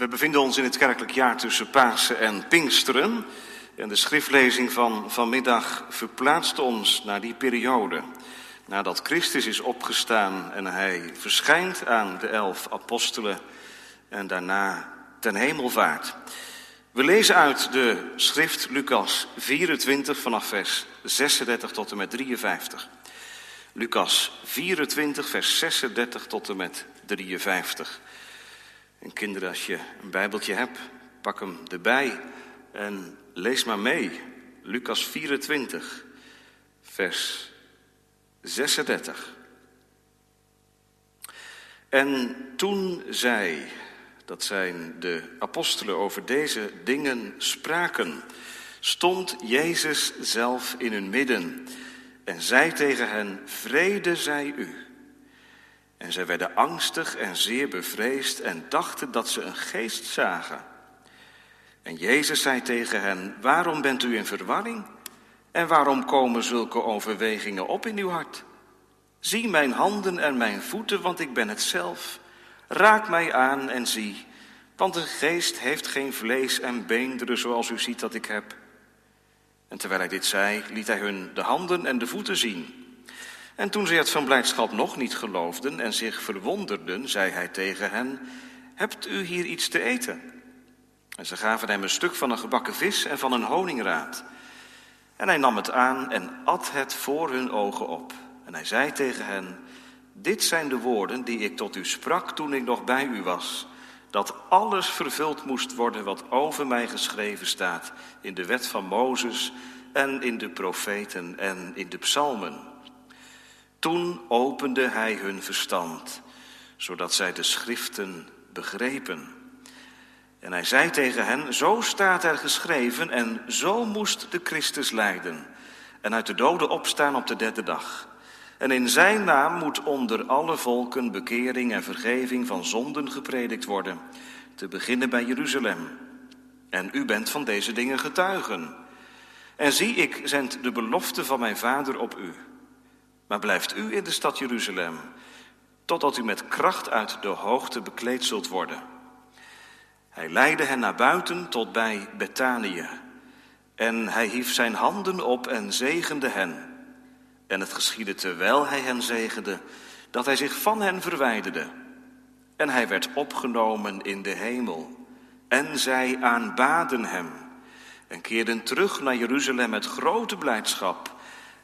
We bevinden ons in het kerkelijk jaar tussen Pasen en Pinksteren. En de schriftlezing van vanmiddag verplaatst ons naar die periode. Nadat Christus is opgestaan en hij verschijnt aan de elf apostelen en daarna ten hemelvaart. We lezen uit de schrift Lucas 24 vanaf vers 36 tot en met 53. Lucas 24, vers 36 tot en met 53. En kinderen, als je een Bijbeltje hebt, pak hem erbij en lees maar mee. Lucas 24, vers 36. En toen zij, dat zijn de apostelen, over deze dingen spraken, stond Jezus zelf in hun midden en zei tegen hen: Vrede zij u. En zij werden angstig en zeer bevreesd en dachten dat ze een geest zagen. En Jezus zei tegen hen: Waarom bent u in verwarring? En waarom komen zulke overwegingen op in uw hart? Zie mijn handen en mijn voeten, want ik ben het zelf. Raak mij aan en zie, want een geest heeft geen vlees en beenderen zoals u ziet dat ik heb. En terwijl hij dit zei, liet hij hun de handen en de voeten zien. En toen zij het van blijdschap nog niet geloofden en zich verwonderden, zei hij tegen hen: Hebt u hier iets te eten? En ze gaven hem een stuk van een gebakken vis en van een honingraad. En hij nam het aan en at het voor hun ogen op. En hij zei tegen hen: Dit zijn de woorden die ik tot u sprak toen ik nog bij u was. Dat alles vervuld moest worden wat over mij geschreven staat in de wet van Mozes en in de profeten en in de psalmen. Toen opende hij hun verstand, zodat zij de schriften begrepen. En hij zei tegen hen, zo staat er geschreven en zo moest de Christus lijden en uit de doden opstaan op de derde dag. En in zijn naam moet onder alle volken bekering en vergeving van zonden gepredikt worden, te beginnen bij Jeruzalem. En u bent van deze dingen getuigen. En zie, ik zend de belofte van mijn vader op u. Maar blijft u in de stad Jeruzalem, totdat u met kracht uit de hoogte bekleed zult worden. Hij leidde hen naar buiten tot bij Betanië. En hij hief zijn handen op en zegende hen. En het geschiedde terwijl hij hen zegende, dat hij zich van hen verwijderde. En hij werd opgenomen in de hemel. En zij aanbaden hem. En keerden terug naar Jeruzalem met grote blijdschap.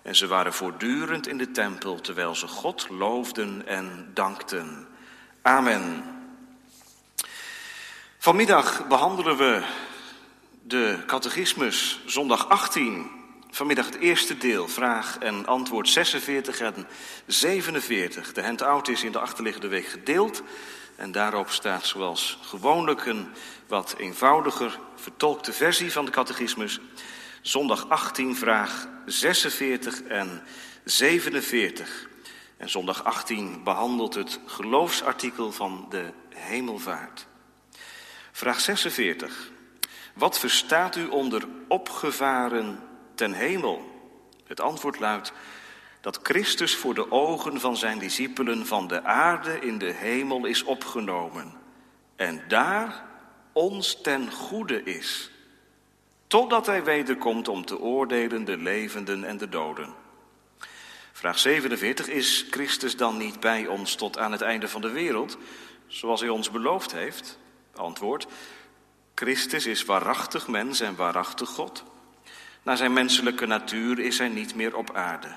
En ze waren voortdurend in de tempel, terwijl ze God loofden en dankten. Amen. Vanmiddag behandelen we de catechismus, zondag 18. Vanmiddag het eerste deel, vraag en antwoord 46 en 47. De handout is in de achterliggende week gedeeld. En daarop staat zoals gewoonlijk een wat eenvoudiger vertolkte versie van de catechismus. Zondag 18, vraag 46 en 47. En zondag 18 behandelt het geloofsartikel van de hemelvaart. Vraag 46. Wat verstaat u onder opgevaren ten hemel? Het antwoord luidt dat Christus voor de ogen van zijn discipelen van de aarde in de hemel is opgenomen en daar ons ten goede is, totdat hij wederkomt om te oordelen de levenden en de doden. Vraag 47. Is Christus dan niet bij ons tot aan het einde van de wereld, zoals hij ons beloofd heeft? Antwoord. Christus is waarachtig mens en waarachtig God. Naar zijn menselijke natuur is hij niet meer op aarde.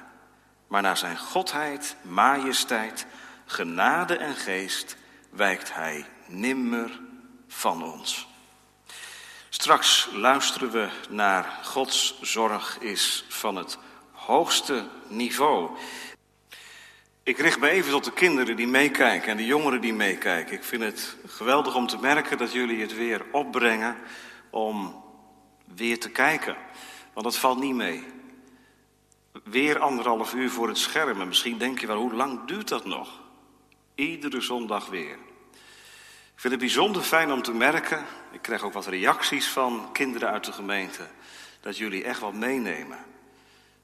Maar naar zijn godheid, majesteit, genade en geest wijkt hij nimmer van ons. Straks luisteren we naar Gods zorg is van het hoogste niveau. Ik richt me even tot de kinderen die meekijken en de jongeren die meekijken. Ik vind het geweldig om te merken dat jullie het weer opbrengen om weer te kijken. Want dat valt niet mee. Weer anderhalf uur voor het scherm. En misschien denk je wel, hoe lang duurt dat nog? Iedere zondag weer. Ik vind het bijzonder fijn om te merken, ik krijg ook wat reacties van kinderen uit de gemeente, dat jullie echt wat meenemen.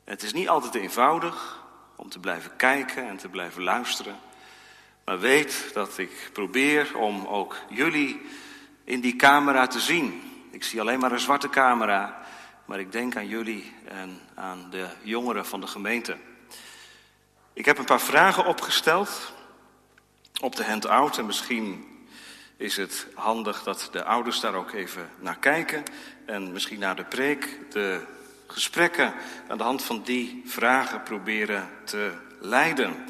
Het is niet altijd eenvoudig om te blijven kijken en te blijven luisteren. Maar weet dat ik probeer om ook jullie in die camera te zien. Ik zie alleen maar een zwarte camera, maar ik denk aan jullie en aan de jongeren van de gemeente. Ik heb een paar vragen opgesteld op de handout en misschien is het handig dat de ouders daar ook even naar kijken en misschien naar de preek de gesprekken aan de hand van die vragen proberen te leiden.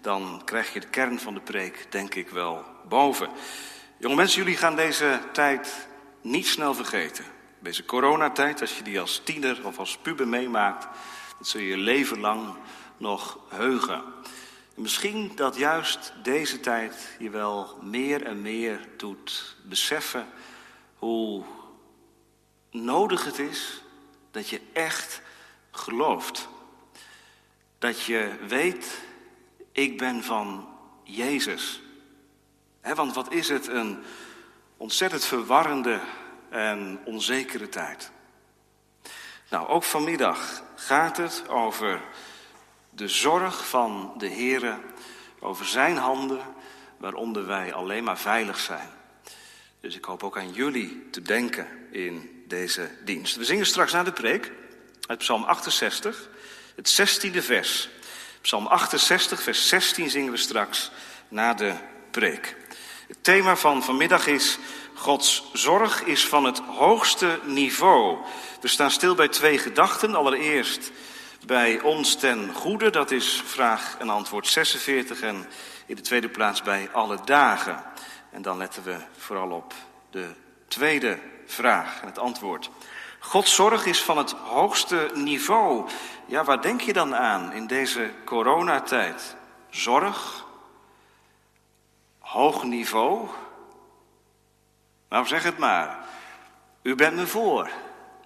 Dan krijg je de kern van de preek, denk ik wel, boven. Jonge mensen, jullie gaan deze tijd niet snel vergeten. Deze coronatijd, als je die als tiener of als puber meemaakt, dat zul je je leven lang nog heugen. Misschien dat juist deze tijd je wel meer en meer doet beseffen hoe nodig het is dat je echt gelooft. Dat je weet, ik ben van Jezus. want wat is het een ontzettend verwarrende en onzekere tijd. Nou, ook vanmiddag gaat het over de zorg van de Heere, over zijn handen, waaronder wij alleen maar veilig zijn. Dus ik hoop ook aan jullie te denken in deze dienst. We zingen straks na de preek uit Psalm 68, het 16e vers. Psalm 68, vers 16 zingen we straks na de preek. Het thema van vanmiddag is Gods zorg is van het hoogste niveau. We staan stil bij twee gedachten. Allereerst bij ons ten goede, dat is vraag en antwoord 46. En in de tweede plaats bij alle dagen. En dan letten we vooral op de tweede vraag en het antwoord. Gods zorg is van het hoogste niveau. Ja, waar denk je dan aan in deze coronatijd? Zorg? Hoog niveau? Nou, zeg het maar. U bent me voor.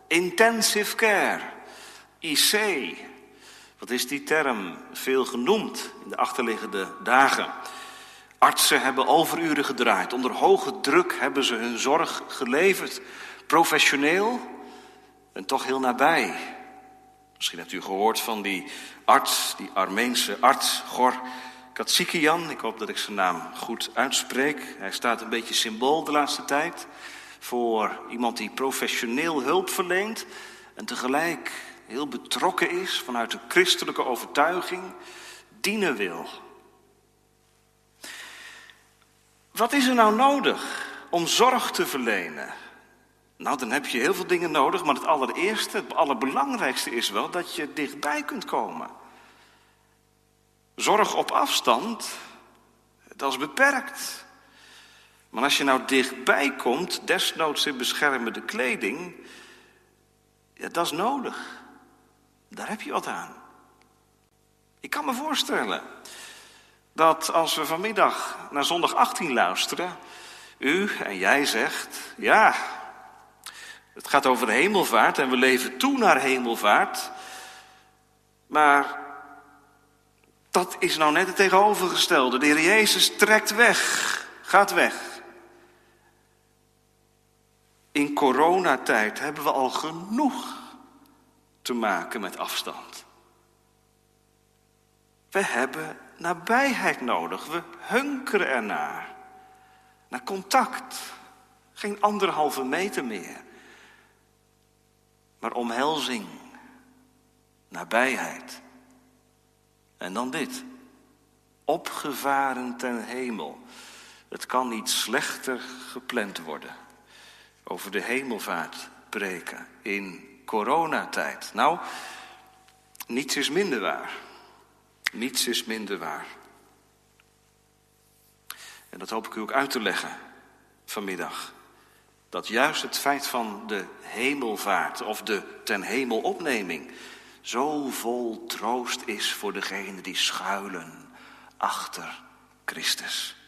Intensive care. IC. Wat is die term? Veel genoemd in de achterliggende dagen. Artsen hebben overuren gedraaid. Onder hoge druk hebben ze hun zorg geleverd. Professioneel en toch heel nabij. Misschien hebt u gehoord van die arts, die Armeense arts, Gor Katsikian. Ik hoop dat ik zijn naam goed uitspreek. Hij staat een beetje symbool de laatste tijd voor iemand die professioneel hulp verleent en tegelijk heel betrokken is vanuit de christelijke overtuiging, dienen wil. Wat is er nou nodig om zorg te verlenen? Nou, dan heb je heel veel dingen nodig, maar het allereerste, het allerbelangrijkste is wel dat je dichtbij kunt komen. Zorg op afstand, dat is beperkt. Maar als je nou dichtbij komt, desnoods in beschermende kleding, ja, dat is nodig. Daar heb je wat aan. Ik kan me voorstellen dat als we vanmiddag naar zondag 18 luisteren, u en jij zegt, ja, het gaat over de hemelvaart en we leven toe naar hemelvaart, maar dat is nou net het tegenovergestelde. De Heer Jezus trekt weg, gaat weg. In coronatijd hebben we al genoeg te maken met afstand. We hebben nabijheid nodig. We hunkeren ernaar. Naar contact. Geen anderhalve meter meer. Maar omhelzing. Nabijheid. En dan dit. Opgevaren ten hemel. Het kan niet slechter gepland worden. Over de hemelvaart preken in coronatijd. Nou, niets is minder waar. Niets is minder waar. En dat hoop ik u ook uit te leggen vanmiddag. Dat juist het feit van de hemelvaart of de ten hemelopneming zo vol troost is voor degenen die schuilen achter Christus.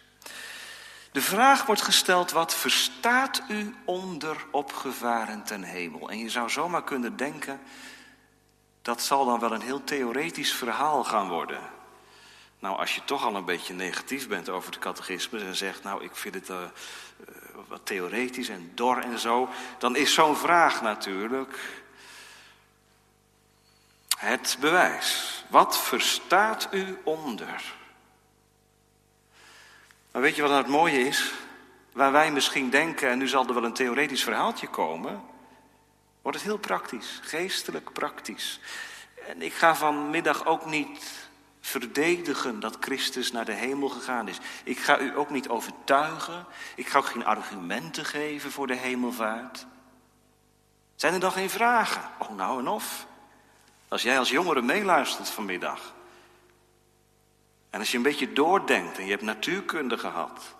De vraag wordt gesteld, wat verstaat u onder opgevaren ten hemel? En je zou zomaar kunnen denken, dat zal dan wel een heel theoretisch verhaal gaan worden. Nou, als je toch al een beetje negatief bent over het catechisme en zegt, nou, ik vind het uh, wat theoretisch en dor en zo, dan is zo'n vraag natuurlijk het bewijs. Wat verstaat u onder? Maar weet je wat nou het mooie is? waar wij misschien denken, en nu zal er wel een theoretisch verhaaltje komen, wordt het heel praktisch, geestelijk praktisch. En ik ga vanmiddag ook niet verdedigen dat Christus naar de hemel gegaan is. Ik ga u ook niet overtuigen. Ik ga ook geen argumenten geven voor de hemelvaart. Zijn er dan geen vragen? Oh, nou en of. Als jij als jongere meeluistert vanmiddag. En als je een beetje doordenkt en je hebt natuurkunde gehad.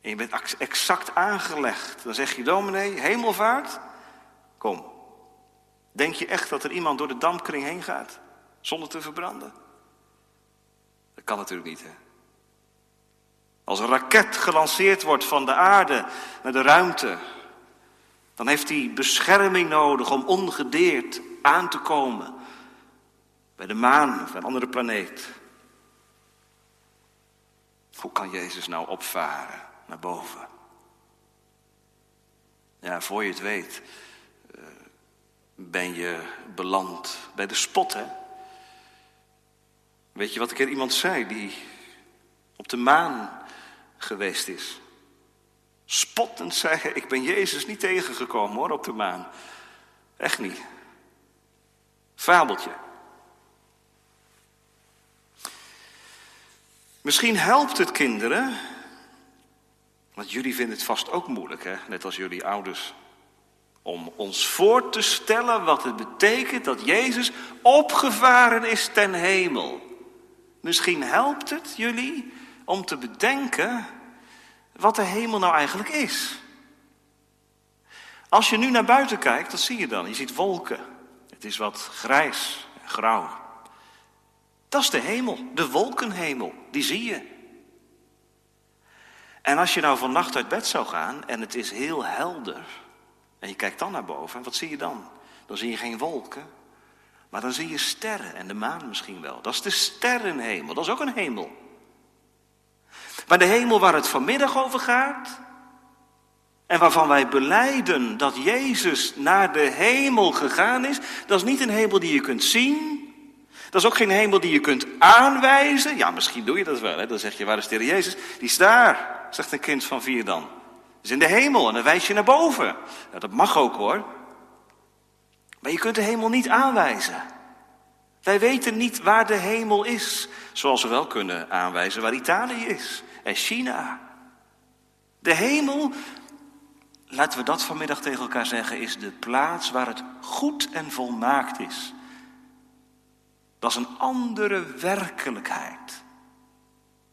En je bent exact aangelegd. Dan zeg je, dominee, hemelvaart? Kom. Denk je echt dat er iemand door de dampkring heen gaat? Zonder te verbranden? Dat kan natuurlijk niet, hè? Als een raket gelanceerd wordt van de aarde naar de ruimte, dan heeft hij bescherming nodig om ongedeerd aan te komen bij de maan of een andere planeet. Hoe kan Jezus nou opvaren naar boven? Ja, voor je het weet, eh, ben je beland bij de spot, hè? Weet je wat ik er iemand zei die op de maan geweest is? Spottend zei ik ben Jezus niet tegengekomen hoor, op de maan. Echt niet. Fabeltje. Misschien helpt het kinderen, want jullie vinden het vast ook moeilijk, hè? net als jullie ouders, om ons voor te stellen wat het betekent dat Jezus opgevaren is ten hemel. Misschien helpt het jullie om te bedenken wat de hemel nou eigenlijk is. Als je nu naar buiten kijkt, wat zie je dan? Je ziet wolken. Het is wat grijs en grauw. Dat is de hemel, de wolkenhemel, die zie je. En als je nou vannacht uit bed zou gaan en het is heel helder, en je kijkt dan naar boven, wat zie je dan? Dan zie je geen wolken, maar dan zie je sterren en de maan misschien wel. Dat is de sterrenhemel, dat is ook een hemel. Maar de hemel waar het vanmiddag over gaat, en waarvan wij beleiden dat Jezus naar de hemel gegaan is, dat is niet een hemel die je kunt zien. Dat is ook geen hemel die je kunt aanwijzen. Ja, misschien doe je dat wel. Hè? Dan zeg je, waar is de Heer Jezus? Die is daar, zegt een kind van vier dan. is in de hemel en dan wijs je naar boven. Ja, dat mag ook hoor. Maar je kunt de hemel niet aanwijzen. Wij weten niet waar de hemel is, zoals we wel kunnen aanwijzen waar Italië is en China. De hemel, laten we dat vanmiddag tegen elkaar zeggen, is de plaats waar het goed en volmaakt is. Dat is een andere werkelijkheid.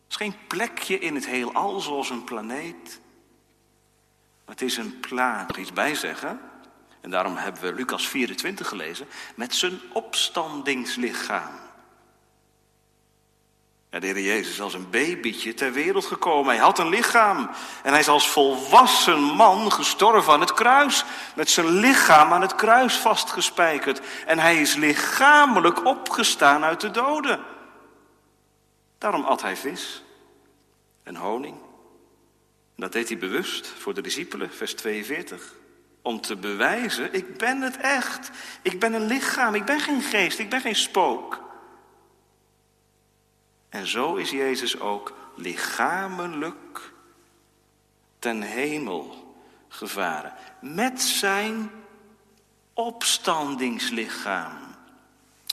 Het is geen plekje in het heelal zoals een planeet. Maar het is een plaats. Iets bij zeggen. En daarom hebben we Lucas 24 gelezen. Met zijn opstandingslichaam. De Heer Jezus is als een babytje ter wereld gekomen. Hij had een lichaam. En hij is als volwassen man gestorven aan het kruis. Met zijn lichaam aan het kruis vastgespijkerd. En hij is lichamelijk opgestaan uit de doden. Daarom at hij vis en honing. Dat deed hij bewust voor de discipelen, vers 42. Om te bewijzen, ik ben het echt. Ik ben een lichaam, ik ben geen geest, ik ben geen spook. En zo is Jezus ook lichamelijk ten hemel gevaren. Met zijn opstandingslichaam.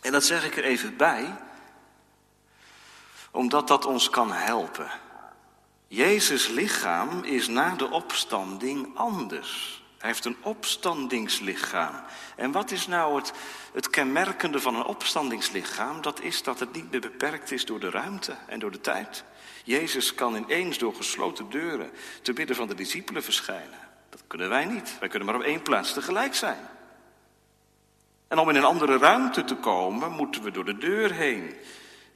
En dat zeg ik er even bij, omdat dat ons kan helpen. Jezus' lichaam is na de opstanding anders. Hij heeft een opstandingslichaam. En wat is nou het, het kenmerkende van een opstandingslichaam? Dat is dat het niet meer beperkt is door de ruimte en door de tijd. Jezus kan ineens door gesloten deuren te midden van de discipelen verschijnen. Dat kunnen wij niet. Wij kunnen maar op één plaats tegelijk zijn. En om in een andere ruimte te komen, moeten we door de deur heen.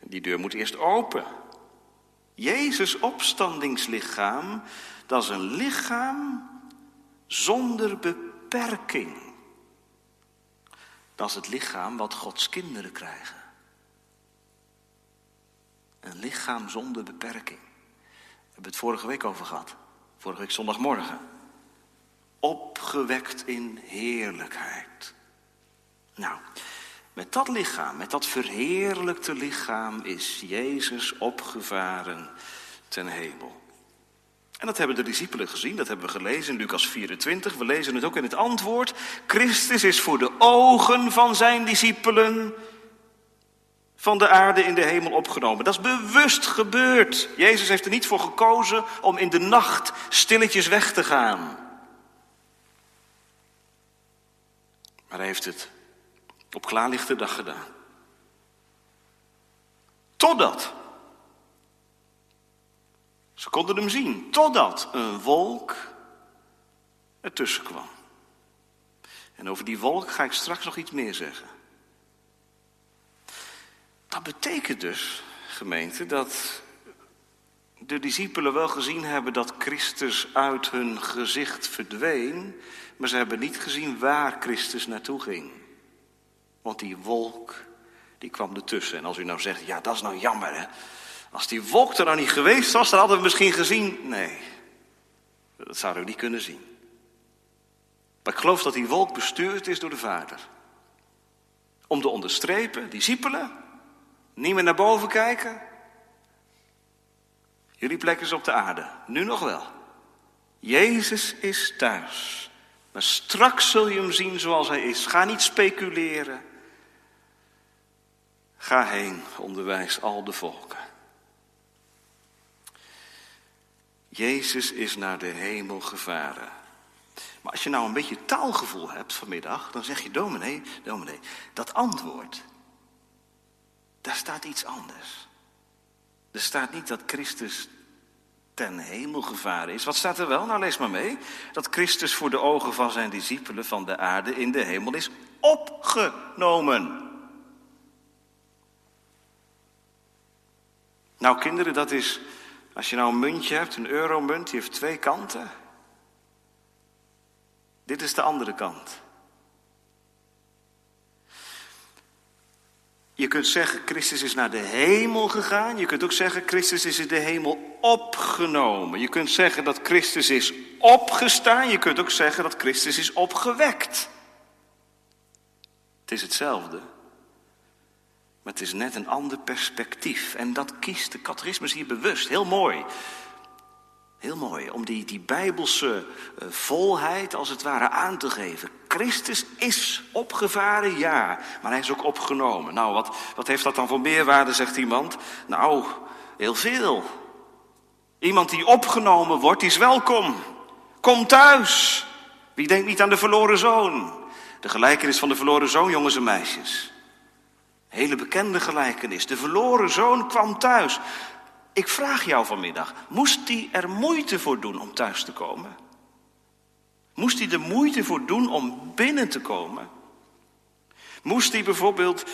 Die deur moet eerst open. Jezus' opstandingslichaam, dat is een lichaam zonder beperking. Dat is het lichaam wat Gods kinderen krijgen. Een lichaam zonder beperking. We hebben het vorige week over gehad. Vorige week zondagmorgen. Opgewekt in heerlijkheid. Nou, met dat lichaam, met dat verheerlijkte lichaam is Jezus opgevaren ten hemel. En dat hebben de discipelen gezien, dat hebben we gelezen in Lucas 24. We lezen het ook in het antwoord. Christus is voor de ogen van zijn discipelen van de aarde in de hemel opgenomen. Dat is bewust gebeurd. Jezus heeft er niet voor gekozen om in de nacht stilletjes weg te gaan. Maar hij heeft het op klaarlichte dag gedaan. Totdat. Ze konden hem zien. Totdat een wolk ertussen kwam. En over die wolk ga ik straks nog iets meer zeggen. Dat betekent dus, gemeente, dat de discipelen wel gezien hebben dat Christus uit hun gezicht verdween, maar ze hebben niet gezien waar Christus naartoe ging. Want die wolk, die kwam ertussen. En als u nou zegt, ja, dat is nou jammer, hè. Als die wolk er nou niet geweest was, dan hadden we misschien gezien. Nee, dat zouden we niet kunnen zien. Maar ik geloof dat die wolk bestuurd is door de Vader. Om te onderstrepen, discipelen, niet meer naar boven kijken. Jullie plek is op de aarde, nu nog wel. Jezus is thuis. Maar straks zul je hem zien zoals hij is. Ga niet speculeren. Ga heen, onderwijs al de volken. Jezus is naar de hemel gevaren. Maar als je nou een beetje taalgevoel hebt vanmiddag, dan zeg je, dominee, dominee, dat antwoord, daar staat iets anders. Er staat niet dat Christus ten hemel gevaren is. Wat staat er wel? Nou, lees maar mee. Dat Christus voor de ogen van zijn discipelen van de aarde in de hemel is opgenomen. Nou, kinderen, dat is. Als je nou een muntje hebt, een euromunt, die heeft twee kanten. Dit is de andere kant. Je kunt zeggen, Christus is naar de hemel gegaan. Je kunt ook zeggen, Christus is in de hemel opgenomen. Je kunt zeggen dat Christus is opgestaan. Je kunt ook zeggen dat Christus is opgewekt. Het is hetzelfde. Maar het is net een ander perspectief. En dat kiest de catechismus hier bewust. Heel mooi. Heel mooi, om die, die bijbelse uh, volheid als het ware aan te geven. Christus is opgevaren, ja, maar hij is ook opgenomen. Nou, wat, wat heeft dat dan voor meerwaarde, zegt iemand? Nou, heel veel. Iemand die opgenomen wordt, die is welkom. Kom thuis. Wie denkt niet aan de verloren zoon? De gelijkenis van de verloren zoon, jongens en meisjes. Hele bekende gelijkenis. De verloren zoon kwam thuis. Ik vraag jou vanmiddag, moest hij er moeite voor doen om thuis te komen? Moest hij er moeite voor doen om binnen te komen? Moest hij bijvoorbeeld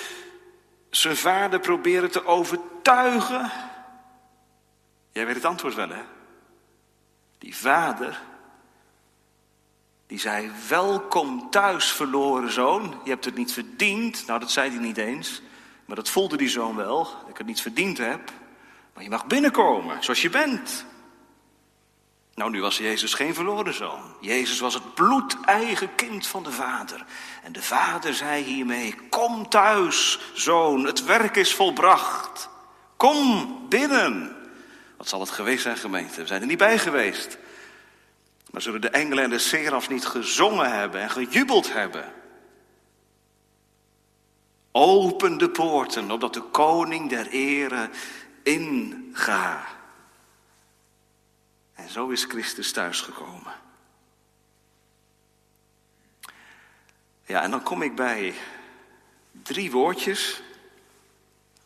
zijn vader proberen te overtuigen? Jij weet het antwoord wel, hè? Die vader, die zei: Welkom thuis, verloren zoon. Je hebt het niet verdiend. Nou, dat zei hij niet eens. Maar dat voelde die zoon wel, dat ik het niet verdiend heb. Maar je mag binnenkomen zoals je bent. Nou, nu was Jezus geen verloren zoon. Jezus was het bloedeigen kind van de Vader. En de Vader zei hiermee: Kom thuis, zoon, het werk is volbracht. Kom binnen. Wat zal het geweest zijn, gemeente? We zijn er niet bij geweest. Maar zullen de engelen en de serafs niet gezongen hebben en gejubeld hebben? Open de poorten, opdat de koning der ere inga. En zo is Christus thuisgekomen. Ja, en dan kom ik bij drie woordjes.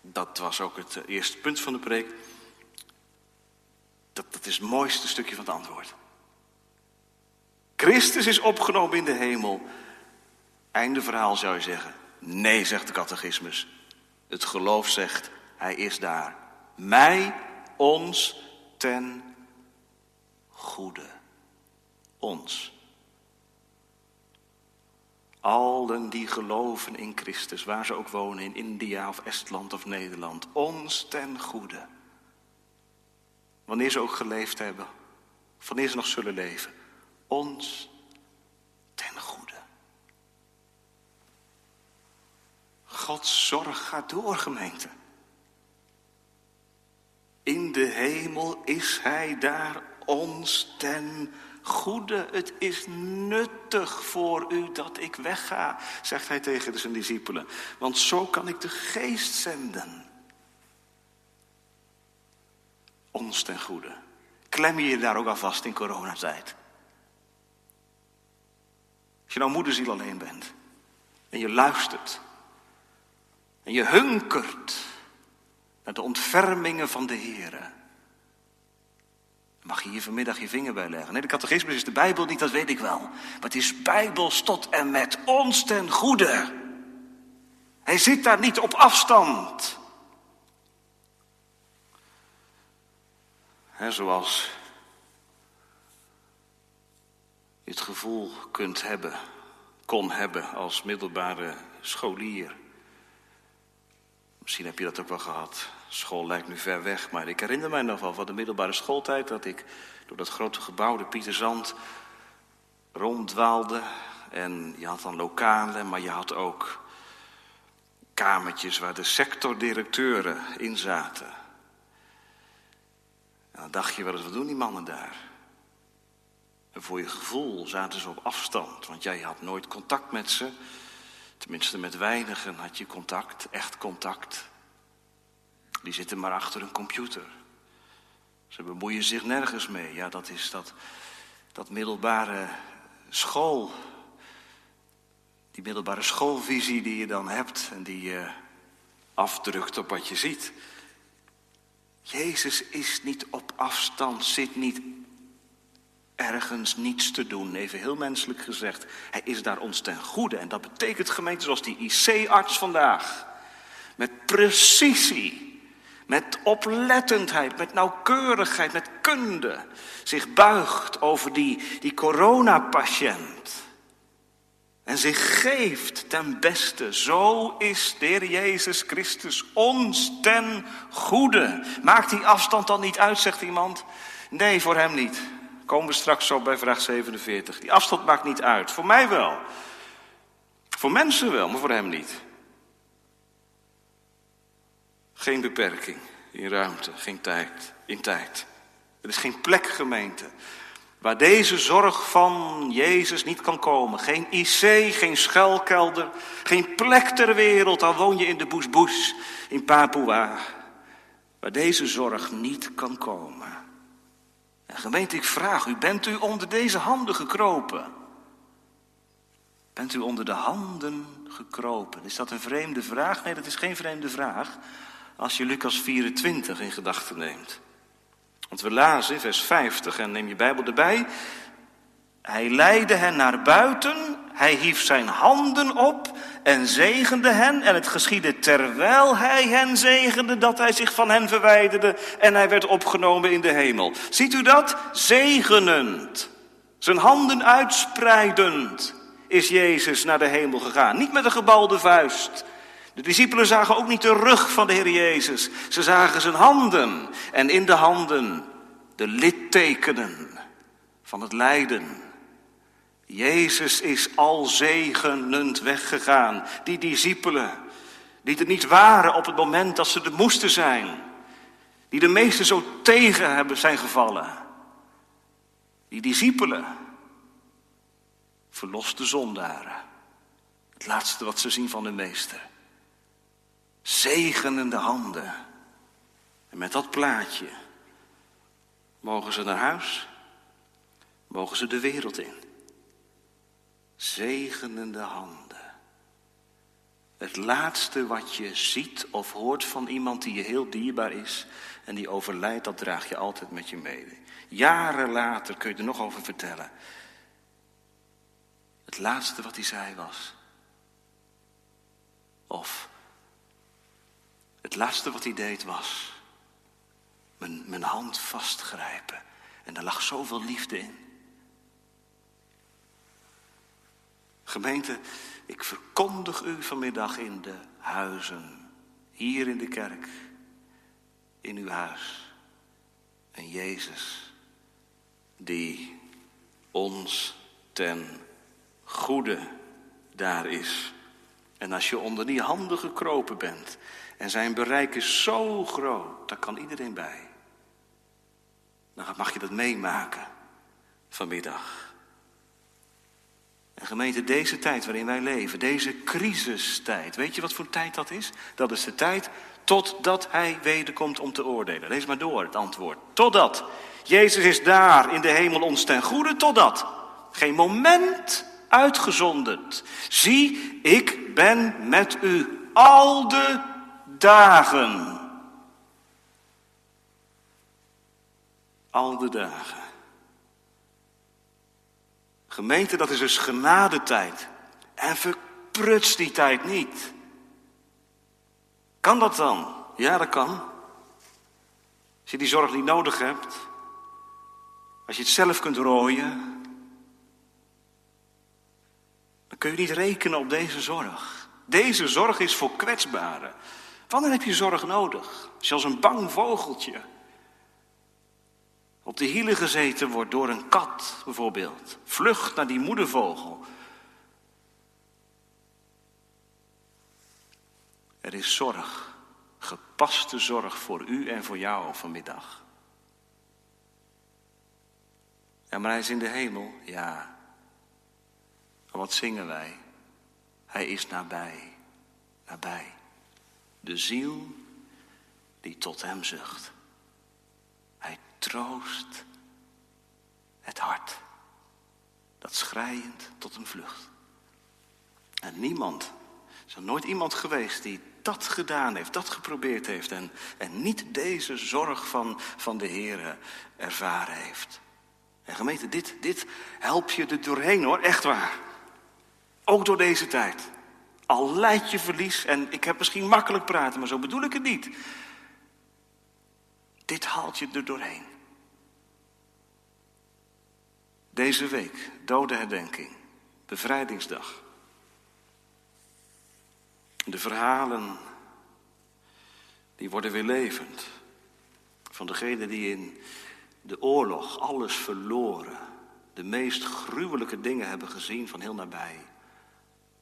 Dat was ook het eerste punt van de preek. Dat, dat is het mooiste stukje van het antwoord. Christus is opgenomen in de hemel. Einde verhaal zou je zeggen. Nee, zegt de catechismus. Het geloof zegt, hij is daar. Mij, ons, ten goede. Ons. Allen die geloven in Christus, waar ze ook wonen, in India of Estland of Nederland, ons ten goede. Wanneer ze ook geleefd hebben, wanneer ze nog zullen leven, ons ten goede. Gods zorg gaat door, gemeente. In de hemel is hij daar ons ten goede. Het is nuttig voor u dat ik wegga, zegt hij tegen zijn discipelen. Want zo kan ik de geest zenden. Ons ten goede. Klem je daar ook al vast in coronatijd. Als je nou moederziel alleen bent. En je luistert. En je hunkert naar de ontfermingen van de Heer. Mag je hier vanmiddag je vinger bij leggen? Nee, de catechismus is de Bijbel niet, dat weet ik wel. Maar het is Bijbels tot en met ons ten goede. Hij zit daar niet op afstand. He, zoals je het gevoel kunt hebben, kon hebben als middelbare scholier. Misschien heb je dat ook wel gehad. School lijkt nu ver weg, maar ik herinner mij nog wel van de middelbare schooltijd dat ik door dat grote gebouw, de Pieterzand, ronddwaalde. En je had dan lokalen, maar je had ook kamertjes waar de sectordirecteuren in zaten. En dan dacht je wel wat doen die mannen daar? En voor je gevoel zaten ze op afstand, want jij had nooit contact met ze. Tenminste, met weinigen had je contact, echt contact. Die zitten maar achter een computer. Ze bemoeien zich nergens mee. Ja, dat is dat, dat middelbare school. Die middelbare schoolvisie die je dan hebt en die je afdrukt op wat je ziet. Jezus is niet op afstand, zit niet ergens niets te doen. Even heel menselijk gezegd. Hij is daar ons ten goede. En dat betekent gemeente zoals die IC-arts vandaag. Met precisie, met oplettendheid, met nauwkeurigheid, met kunde. Zich buigt over die, die coronapatiënt. En zich geeft ten beste. Zo is de Heer Jezus Christus ons ten goede. Maakt die afstand dan niet uit, zegt iemand? Nee, voor hem niet. Komen we straks zo bij vraag 47. Die afstand maakt niet uit. Voor mij wel. Voor mensen wel, maar voor hem niet. Geen beperking in ruimte, geen tijd, in tijd. Er is geen plek, gemeente, waar deze zorg van Jezus niet kan komen. Geen IC, geen schuilkelder, geen plek ter wereld, al woon je in de Boesboes in Papua, waar deze zorg niet kan komen. En gemeente, ik vraag u, bent u onder deze handen gekropen? Bent u onder de handen gekropen? Is dat een vreemde vraag? Nee, dat is geen vreemde vraag. Als je Lucas 24 in gedachten neemt. Want we lazen vers 50 en neem je Bijbel erbij. Hij leidde hen naar buiten, hij hief zijn handen op en zegende hen. En het geschiedde terwijl hij hen zegende dat hij zich van hen verwijderde en hij werd opgenomen in de hemel. Ziet u dat? Zegenend. Zijn handen uitspreidend is Jezus naar de hemel gegaan. Niet met een gebalde vuist. De discipelen zagen ook niet de rug van de Heer Jezus. Ze zagen zijn handen en in de handen de littekenen van het lijden Jezus is al zegenend weggegaan. Die discipelen, die er niet waren op het moment dat ze er moesten zijn. Die de meesten zo tegen hebben zijn gevallen. Die discipelen, verloste zondaren. Het laatste wat ze zien van de meester. Zegenende handen. En met dat plaatje mogen ze naar huis, mogen ze de wereld in zegenende handen. Het laatste wat je ziet of hoort van iemand die je heel dierbaar is en die overlijdt, dat draag je altijd met je mede. Jaren later kun je er nog over vertellen. Het laatste wat hij zei was. Of het laatste wat hij deed was. Mijn, mijn hand vastgrijpen. En daar lag zoveel liefde in. Gemeente, ik verkondig u vanmiddag in de huizen, hier in de kerk, in uw huis. En Jezus, die ons ten goede daar is. En als je onder die handen gekropen bent en zijn bereik is zo groot, daar kan iedereen bij. Dan mag je dat meemaken vanmiddag. En gemeente, deze tijd waarin wij leven, deze crisistijd, weet je wat voor tijd dat is? Dat is de tijd totdat hij wederkomt om te oordelen. Lees maar door het antwoord. Totdat. Jezus is daar in de hemel ons ten goede, totdat. Geen moment uitgezonderd. Zie, ik ben met u al de dagen. Al de dagen. Gemeente, dat is dus genadetijd. En verpruts die tijd niet. Kan dat dan? Ja, dat kan. Als je die zorg niet nodig hebt. Als je het zelf kunt rooien. Dan kun je niet rekenen op deze zorg. Deze zorg is voor kwetsbaren. Wanneer heb je zorg nodig? Als een bang vogeltje op de hielen gezeten wordt door een kat bijvoorbeeld. Vlucht naar die moedervogel. Er is zorg, gepaste zorg voor u en voor jou vanmiddag. Ja, maar hij is in de hemel, ja. Maar wat zingen wij? Hij is nabij, nabij. De ziel die tot hem zucht. Hij troost het hart, dat schrijend tot een vlucht. En niemand, er is nooit iemand geweest die dat gedaan heeft, dat geprobeerd heeft en, en niet deze zorg van, van de Heer ervaren heeft. En gemeente, dit, dit help je er doorheen hoor, echt waar. Ook door deze tijd. Al leid je verlies, en ik heb misschien makkelijk praten, maar zo bedoel ik het niet. Dit haalt je er doorheen. Deze week, dodenherdenking, bevrijdingsdag. De verhalen, die worden weer levend. Van degenen die in de oorlog alles verloren. De meest gruwelijke dingen hebben gezien van heel nabij.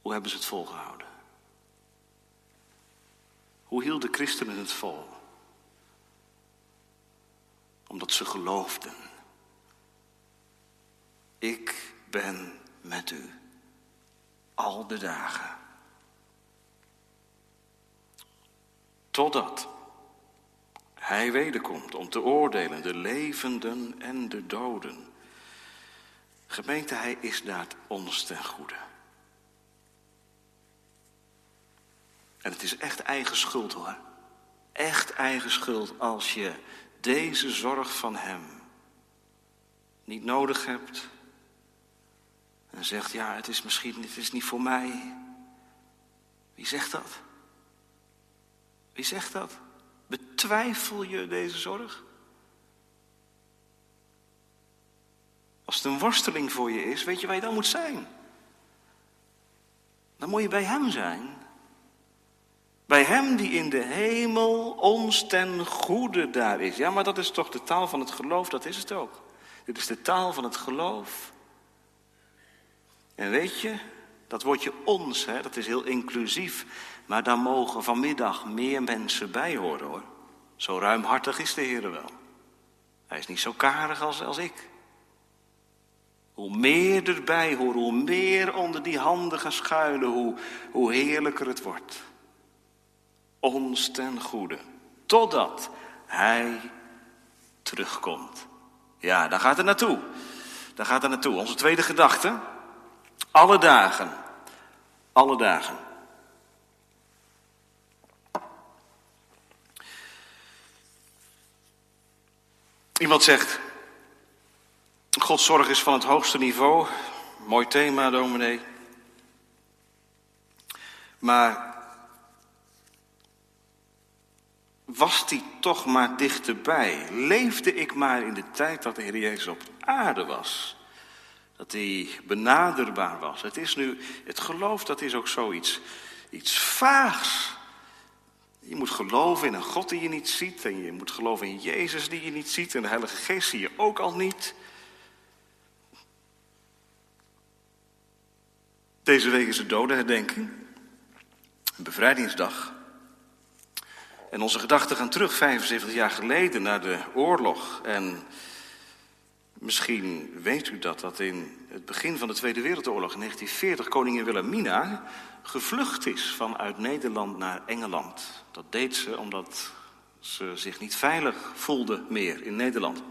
Hoe hebben ze het volgehouden? Hoe hielden christenen het vol? Omdat ze geloofden. Ik ben met u al de dagen. Totdat hij wederkomt om te oordelen de levenden en de doden. Gemeente, hij is daar ons ten goede. En het is echt eigen schuld hoor. Echt eigen schuld als je deze zorg van hem niet nodig hebt. En zegt, ja, het is misschien het is niet voor mij. Wie zegt dat? Wie zegt dat? Betwijfel je deze zorg? Als het een worsteling voor je is, weet je waar je dan moet zijn? Dan moet je bij Hem zijn. Bij Hem die in de hemel ons ten goede daar is. Ja, maar dat is toch de taal van het geloof, dat is het ook. Dit is de taal van het geloof. En weet je, dat woordje ons, hè, dat is heel inclusief. Maar daar mogen vanmiddag meer mensen bij horen hoor. Zo ruimhartig is de Heer wel. Hij is niet zo karig als, als ik. Hoe meer erbij horen, hoe meer onder die handen gaan schuilen, hoe, hoe heerlijker het wordt. Ons ten goede. Totdat Hij terugkomt. Ja, daar gaat het naartoe. Daar gaat het naartoe. Onze tweede gedachte. Alle dagen. Alle dagen. Iemand zegt, Gods zorg is van het hoogste niveau. Mooi thema, dominee. Maar was die toch maar dichterbij? Leefde ik maar in de tijd dat de Heer Jezus op aarde was? Dat hij benaderbaar was. Het is nu, het geloof dat is ook zoiets iets vaags. Je moet geloven in een God die je niet ziet. En je moet geloven in Jezus die je niet ziet. En de Heilige Geest zie je ook al niet. Deze week is het dodenherdenking. Een bevrijdingsdag. En onze gedachten gaan terug 75 jaar geleden naar de oorlog. En Misschien weet u dat dat in het begin van de Tweede Wereldoorlog in 1940 koningin Wilhelmina gevlucht is vanuit Nederland naar Engeland. Dat deed ze omdat ze zich niet veilig voelde meer in Nederland.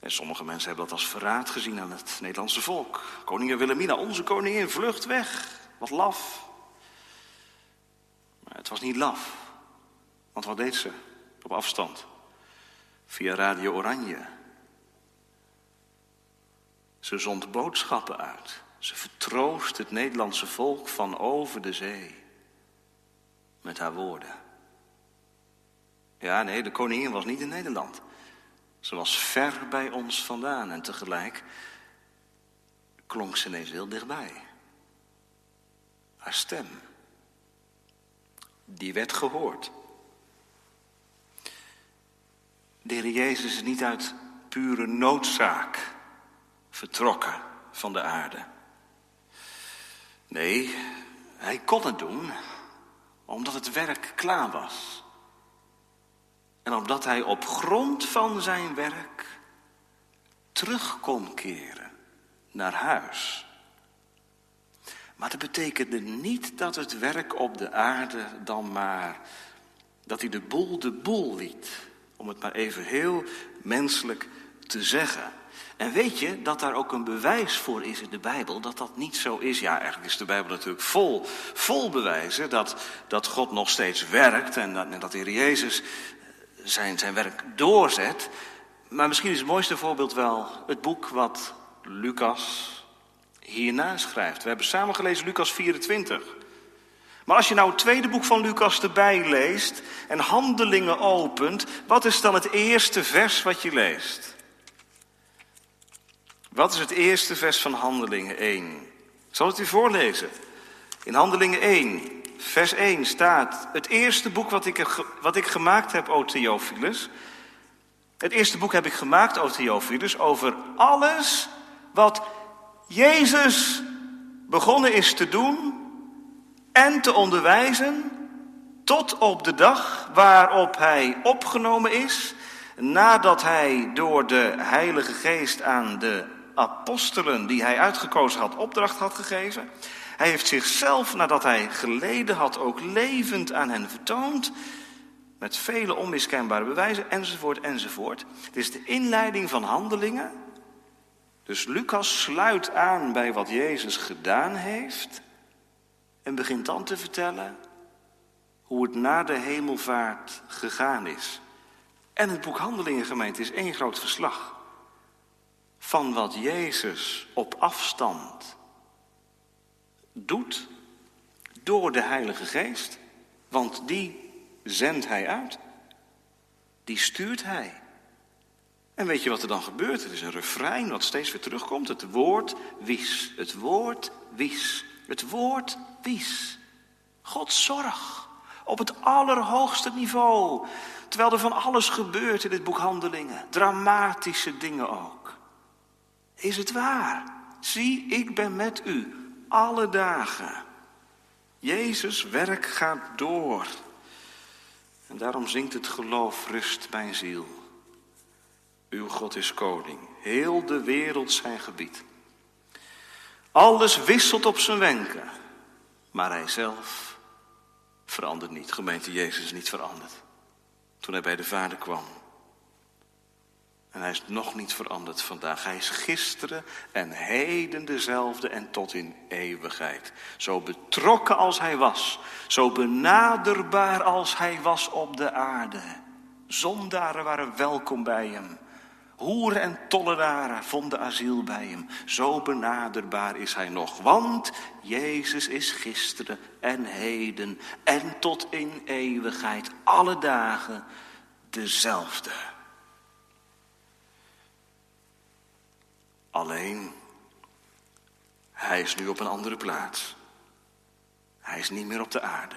En sommige mensen hebben dat als verraad gezien aan het Nederlandse volk. Koningin Wilhelmina, onze koningin, vlucht weg. Wat laf. Maar het was niet laf. Want wat deed ze op afstand? Via Radio Oranje. Ze zond boodschappen uit. Ze vertroost het Nederlandse volk van over de zee. Met haar woorden. Ja, nee, de koningin was niet in Nederland. Ze was ver bij ons vandaan en tegelijk klonk ze ineens heel dichtbij. Haar stem, die werd gehoord. De Jezus is niet uit pure noodzaak vertrokken van de aarde. Nee, hij kon het doen omdat het werk klaar was. En omdat hij op grond van zijn werk terug kon keren naar huis. Maar dat betekende niet dat het werk op de aarde dan maar, dat hij de boel de boel liet. Om het maar even heel menselijk te zeggen. En weet je dat daar ook een bewijs voor is in de Bijbel dat dat niet zo is? Ja, eigenlijk is de Bijbel natuurlijk vol, vol bewijzen dat, dat God nog steeds werkt en dat, dat Heer Jezus zijn, zijn werk doorzet. Maar misschien is het mooiste voorbeeld wel het boek wat Lucas hierna schrijft. We hebben samen gelezen Lucas 24. Maar als je nou het tweede boek van Lucas erbij leest en handelingen opent, wat is dan het eerste vers wat je leest? Wat is het eerste vers van Handelingen 1? Ik zal het u voorlezen. In Handelingen 1, vers 1 staat: Het eerste boek wat ik, wat ik gemaakt heb, o Theophilus. Het eerste boek heb ik gemaakt, o Theophilus, over alles wat Jezus begonnen is te doen en te onderwijzen. Tot op de dag waarop hij opgenomen is, nadat hij door de Heilige Geest aan de apostelen die hij uitgekozen had opdracht had gegeven. Hij heeft zichzelf, nadat hij geleden had, ook levend aan hen vertoond. Met vele onmiskenbare bewijzen, enzovoort, enzovoort. Het is de inleiding van handelingen. Dus Lucas sluit aan bij wat Jezus gedaan heeft. En begint dan te vertellen hoe het na de hemelvaart gegaan is. En het boek Handelingen gemeente is één groot verslag van wat Jezus op afstand doet door de Heilige Geest. Want die zendt hij uit. Die stuurt hij. En weet je wat er dan gebeurt? Het is een refrein wat steeds weer terugkomt. Het woord wies. Het woord wies. Het woord wies. Gods zorg. Op het allerhoogste niveau. Terwijl er van alles gebeurt in dit boek Handelingen. Dramatische dingen ook. Is het waar? Zie, ik ben met u alle dagen. Jezus werk gaat door. En daarom zingt het geloof rust mijn ziel. Uw God is koning, heel de wereld zijn gebied. Alles wisselt op zijn wenken, maar hij zelf verandert niet. Gemeente Jezus is niet veranderd. Toen hij bij de Vader kwam, en hij is nog niet veranderd vandaag. Hij is gisteren en heden dezelfde en tot in eeuwigheid. Zo betrokken als hij was, zo benaderbaar als hij was op de aarde. Zondaren waren welkom bij hem. Hoeren en tollenaren vonden asiel bij hem. Zo benaderbaar is hij nog. Want Jezus is gisteren en heden en tot in eeuwigheid, alle dagen dezelfde. Alleen, hij is nu op een andere plaats. Hij is niet meer op de aarde.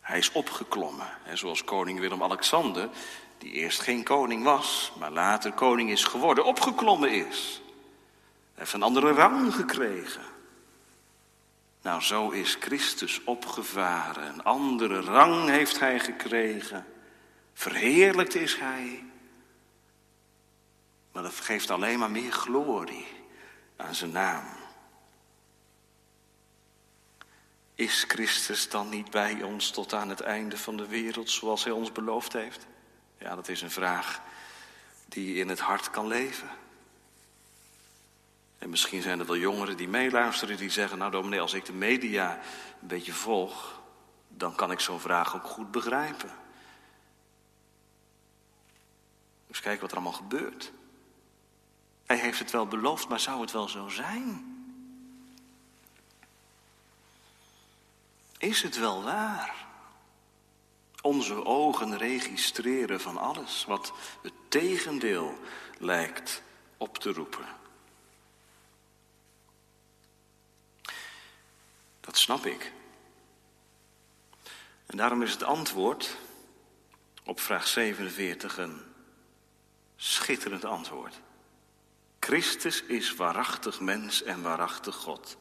Hij is opgeklommen, zoals koning Willem-Alexander, die eerst geen koning was, maar later koning is geworden, opgeklommen is. Hij heeft een andere rang gekregen. Nou, zo is Christus opgevaren. Een andere rang heeft hij gekregen. Verheerlijkt is hij. Maar dat geeft alleen maar meer glorie aan zijn naam. Is Christus dan niet bij ons tot aan het einde van de wereld zoals Hij ons beloofd heeft? Ja, dat is een vraag die in het hart kan leven. En misschien zijn er wel jongeren die meeluisteren die zeggen, nou dominee, als ik de media een beetje volg, dan kan ik zo'n vraag ook goed begrijpen. Dus kijk wat er allemaal gebeurt. Hij heeft het wel beloofd, maar zou het wel zo zijn? Is het wel waar? Onze ogen registreren van alles wat het tegendeel lijkt op te roepen. Dat snap ik. En daarom is het antwoord op vraag 47 een schitterend antwoord. Christus is waarachtig mens en waarachtig God.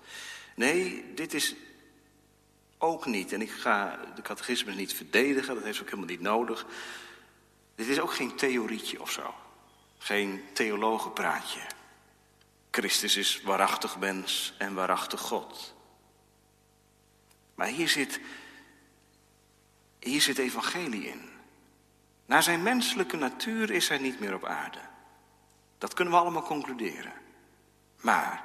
Nee, dit is ook niet. En ik ga de catechismus niet verdedigen, dat heeft ook helemaal niet nodig. Dit is ook geen theorietje of zo. Geen theologenpraatje. Christus is waarachtig mens en waarachtig God. Maar hier zit, hier zit evangelie in. Naar zijn menselijke natuur is hij niet meer op aarde. Dat kunnen we allemaal concluderen. Maar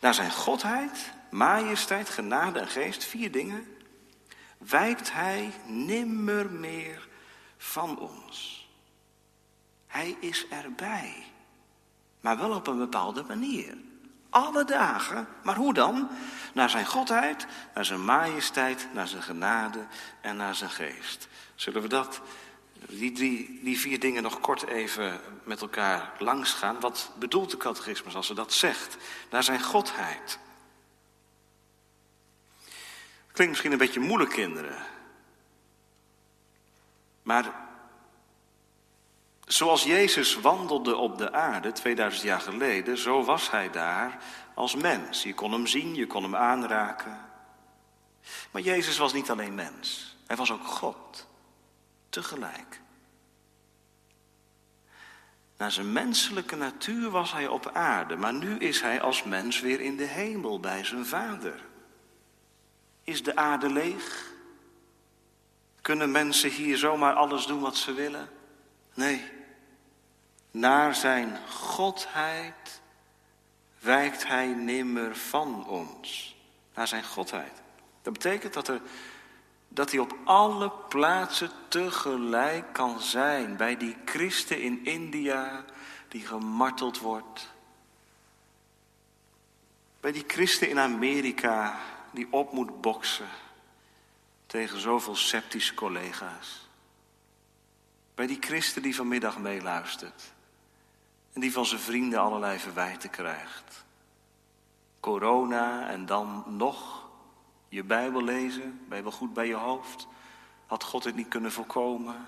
naar zijn godheid, majesteit, genade en geest, vier dingen, wijkt hij nimmer meer van ons. Hij is erbij, maar wel op een bepaalde manier. Alle dagen, maar hoe dan? Naar zijn godheid, naar zijn majesteit, naar zijn genade en naar zijn geest. Zullen we dat die, die, vier dingen nog kort even met elkaar langs gaan. Wat bedoelt de catechismus als ze dat zegt? Naar zijn godheid. Klinkt misschien een beetje moeilijk, kinderen. Maar zoals Jezus wandelde op de aarde 2000 jaar geleden, zo was hij daar als mens. Je kon hem zien, je kon hem aanraken. Maar Jezus was niet alleen mens, hij was ook God tegelijk. Naar zijn menselijke natuur was hij op aarde, maar nu is hij als mens weer in de hemel bij zijn vader. Is de aarde leeg? Kunnen mensen hier zomaar alles doen wat ze willen? Nee. Naar zijn godheid wijkt hij nimmer van ons. Naar zijn godheid. Dat betekent dat er dat hij op alle plaatsen tegelijk kan zijn. Bij die christen in India die gemarteld wordt. Bij die christen in Amerika die op moet boksen tegen zoveel sceptische collega's. Bij die christen die vanmiddag meeluistert en die van zijn vrienden allerlei verwijten krijgt. Corona en dan nog je Bijbel lezen, Bijbel goed bij je hoofd. Had God het niet kunnen voorkomen?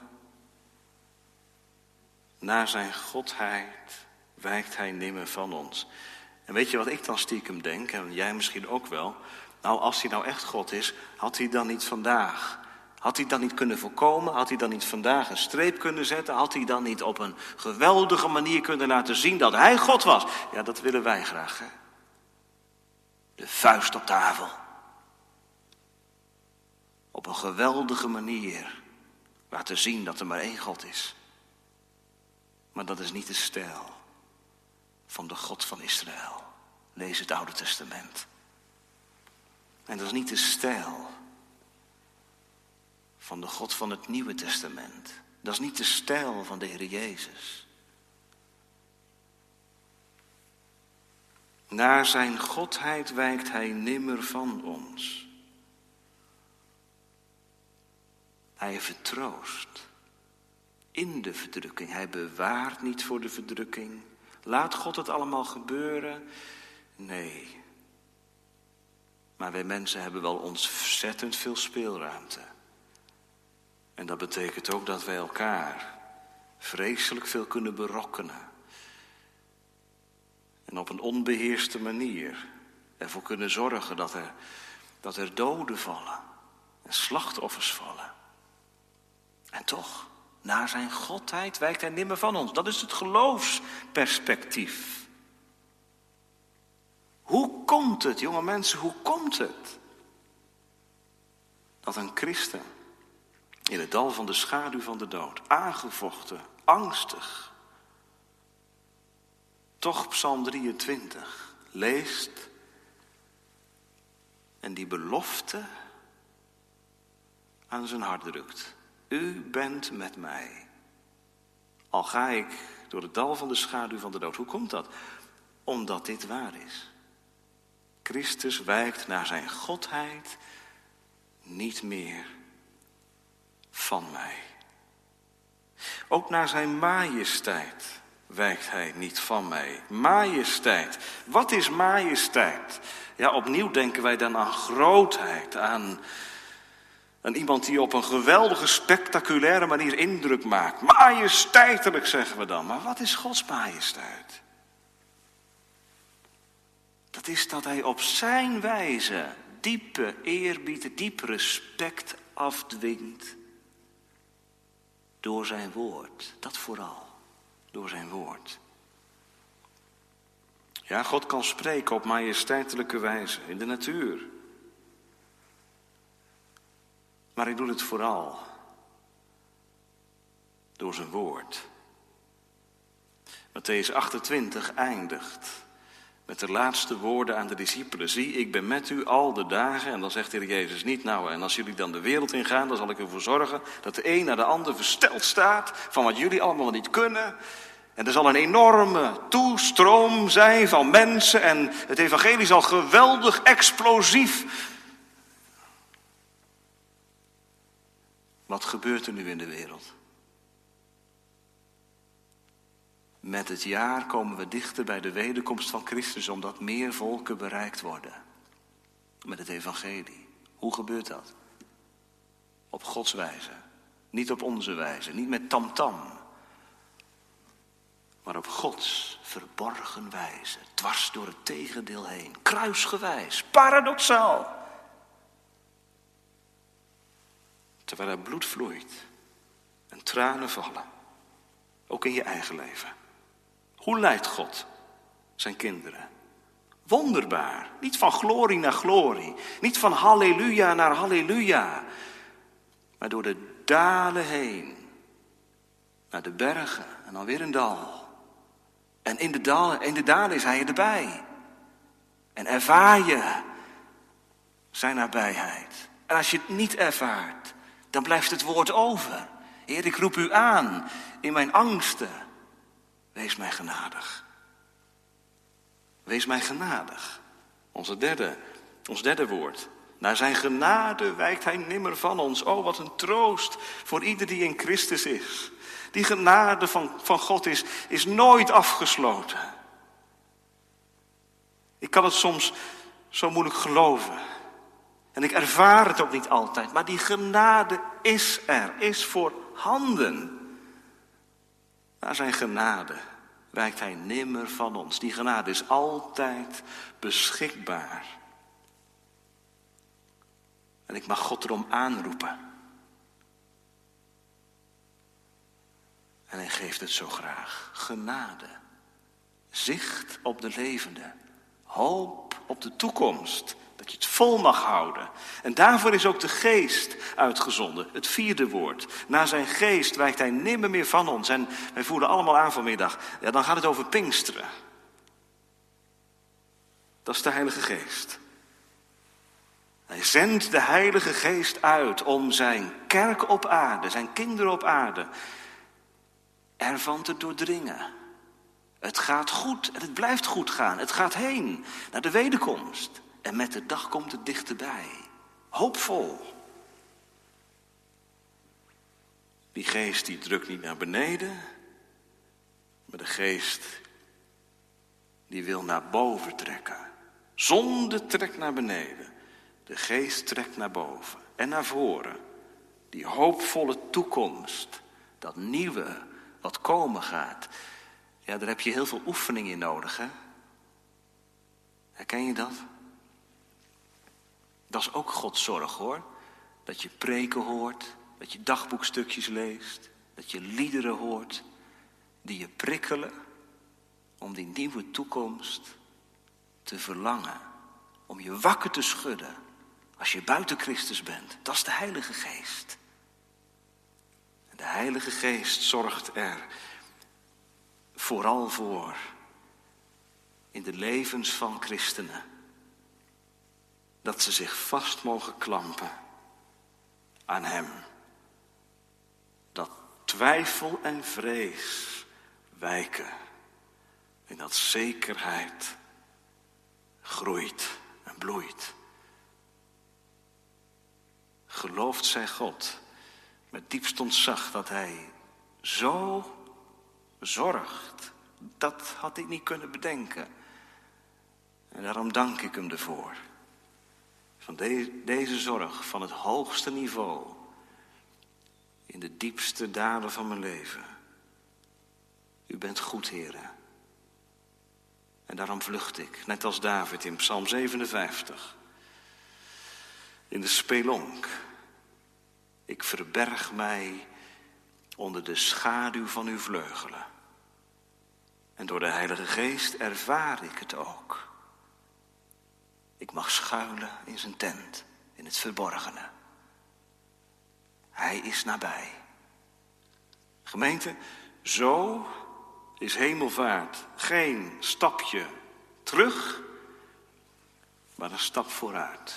Naar zijn godheid wijkt hij nimmer van ons. En weet je wat ik dan stiekem denk, en jij misschien ook wel? Nou, als hij nou echt God is, had hij dan niet vandaag had hij dan niet kunnen voorkomen? Had hij dan niet vandaag een streep kunnen zetten? Had hij dan niet op een geweldige manier kunnen laten zien dat hij God was? Ja, dat willen wij graag. Hè? De vuist op tafel op een geweldige manier laten zien dat er maar één God is. Maar dat is niet de stijl van de God van Israël. Lees het Oude Testament. En dat is niet de stijl van de God van het Nieuwe Testament. Dat is niet de stijl van de Heer Jezus. Naar zijn godheid wijkt hij nimmer van ons. Hij vertroost in de verdrukking. Hij bewaart niet voor de verdrukking. Laat God het allemaal gebeuren? Nee. Maar wij mensen hebben wel ontzettend veel speelruimte. En dat betekent ook dat wij elkaar vreselijk veel kunnen berokkenen. En op een onbeheerste manier ervoor kunnen zorgen dat er, dat er doden vallen en slachtoffers vallen. En toch, Naar zijn godheid wijkt hij nimmer van ons. Dat is het geloofsperspectief. Hoe komt het, jonge mensen, hoe komt het dat een christen in het dal van de schaduw van de dood, aangevochten, angstig, toch Psalm 23 leest en die belofte aan zijn hart drukt. U bent met mij. Al ga ik door het dal van de schaduw van de dood. Hoe komt dat? Omdat dit waar is. Christus wijkt naar zijn godheid niet meer van mij. Ook naar zijn majesteit wijkt hij niet van mij. Majesteit. Wat is majesteit? Ja, opnieuw denken wij dan aan grootheid, aan, aan iemand die op een geweldige, spectaculaire manier indruk maakt. Majesteitelijk zeggen we dan. Maar wat is Gods majesteit? Dat is dat hij op zijn wijze diepe eerbied, diep respect afdwingt door zijn woord. Dat vooral, door zijn woord. Ja, God kan spreken op majesteitelijke wijze in de natuur. Maar hij doet het vooral door zijn woord. Matthäus 28 eindigt met de laatste woorden aan de discipelen. Zie, ik ben met u al de dagen. En dan zegt de Jezus niet, nou, en als jullie dan de wereld ingaan, dan zal ik ervoor zorgen dat de een naar de ander versteld staat van wat jullie allemaal niet kunnen. En er zal een enorme toestroom zijn van mensen en het evangelie zal geweldig explosief. Wat gebeurt er nu in de wereld? Met het jaar komen we dichter bij de wederkomst van Christus, omdat meer volken bereikt worden. Met het evangelie. Hoe gebeurt dat? Op Gods wijze. Niet op onze wijze, niet met tamtam. -tam, maar op Gods verborgen wijze, dwars door het tegendeel heen, kruisgewijs, paradoxaal. Terwijl er bloed vloeit en tranen vallen, ook in je eigen leven. Hoe leidt God zijn kinderen? Wonderbaar. Niet van glorie naar glorie. Niet van halleluja naar halleluja. Maar door de dalen heen. Naar de bergen en dan weer een dal. En in de dalen, in de dalen is hij erbij. En ervaar je zijn nabijheid. En als je het niet ervaart, dan blijft het woord over. Heer, ik roep u aan in mijn angsten. Wees mij genadig. Wees mij genadig. Onze derde, ons derde woord. Naar zijn genade wijkt hij nimmer van ons. Oh, wat een troost voor ieder die in Christus is. Die genade van, van God is, is nooit afgesloten. Ik kan het soms zo moeilijk geloven. En ik ervaar het ook niet altijd. Maar die genade is er, is voorhanden. Naar zijn genade wijkt hij nimmer van ons. Die genade is altijd beschikbaar. En ik mag God erom aanroepen. En hij geeft het zo graag. Genade. Zicht op de levende. Hoop op de toekomst. Vol mag houden. En daarvoor is ook de geest uitgezonden. Het vierde woord. Na zijn geest wijkt hij nimmer meer van ons. En wij voelen allemaal aan vanmiddag. Ja, dan gaat het over Pinksteren. Dat is de Heilige Geest. Hij zendt de Heilige Geest uit om zijn kerk op aarde, zijn kinderen op aarde, ervan te doordringen. Het gaat goed en het blijft goed gaan. Het gaat heen naar de wederkomst. En met de dag komt het dichterbij. Hoopvol. Die geest die drukt niet naar beneden, maar de geest die wil naar boven trekken. Zonde trekt naar beneden. De geest trekt naar boven en naar voren. Die hoopvolle toekomst, dat nieuwe wat komen gaat. Ja, daar heb je heel veel oefening in nodig, hè? Herken je dat? Dat is ook Gods zorg hoor. Dat je preken hoort, dat je dagboekstukjes leest, Dat je liederen hoort die je prikkelen om die nieuwe toekomst te verlangen. Om je wakker te schudden als je buiten Christus bent. Dat is de Heilige Geest. En de Heilige Geest zorgt er vooral voor in de levens van christenen dat ze zich vast mogen klampen aan Hem. Dat twijfel en vrees wijken en dat zekerheid groeit en bloeit. Gelooft zij God met diepst ontzag dat Hij zo zorgt. Dat had ik niet kunnen bedenken. En daarom dank ik Hem ervoor. Van deze zorg van het hoogste niveau. In de diepste dalen van mijn leven. U bent goed, heren. En daarom vlucht ik, net als David in Psalm 57. In de spelonk. Ik verberg mij onder de schaduw van uw vleugelen. En door de Heilige Geest ervaar ik het ook. Ik mag schuilen in zijn tent, in het verborgene. Hij is nabij. Gemeente, zo is hemelvaart geen stapje terug, maar een stap vooruit.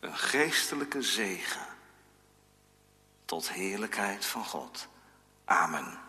Een geestelijke zegen tot heerlijkheid van God. Amen.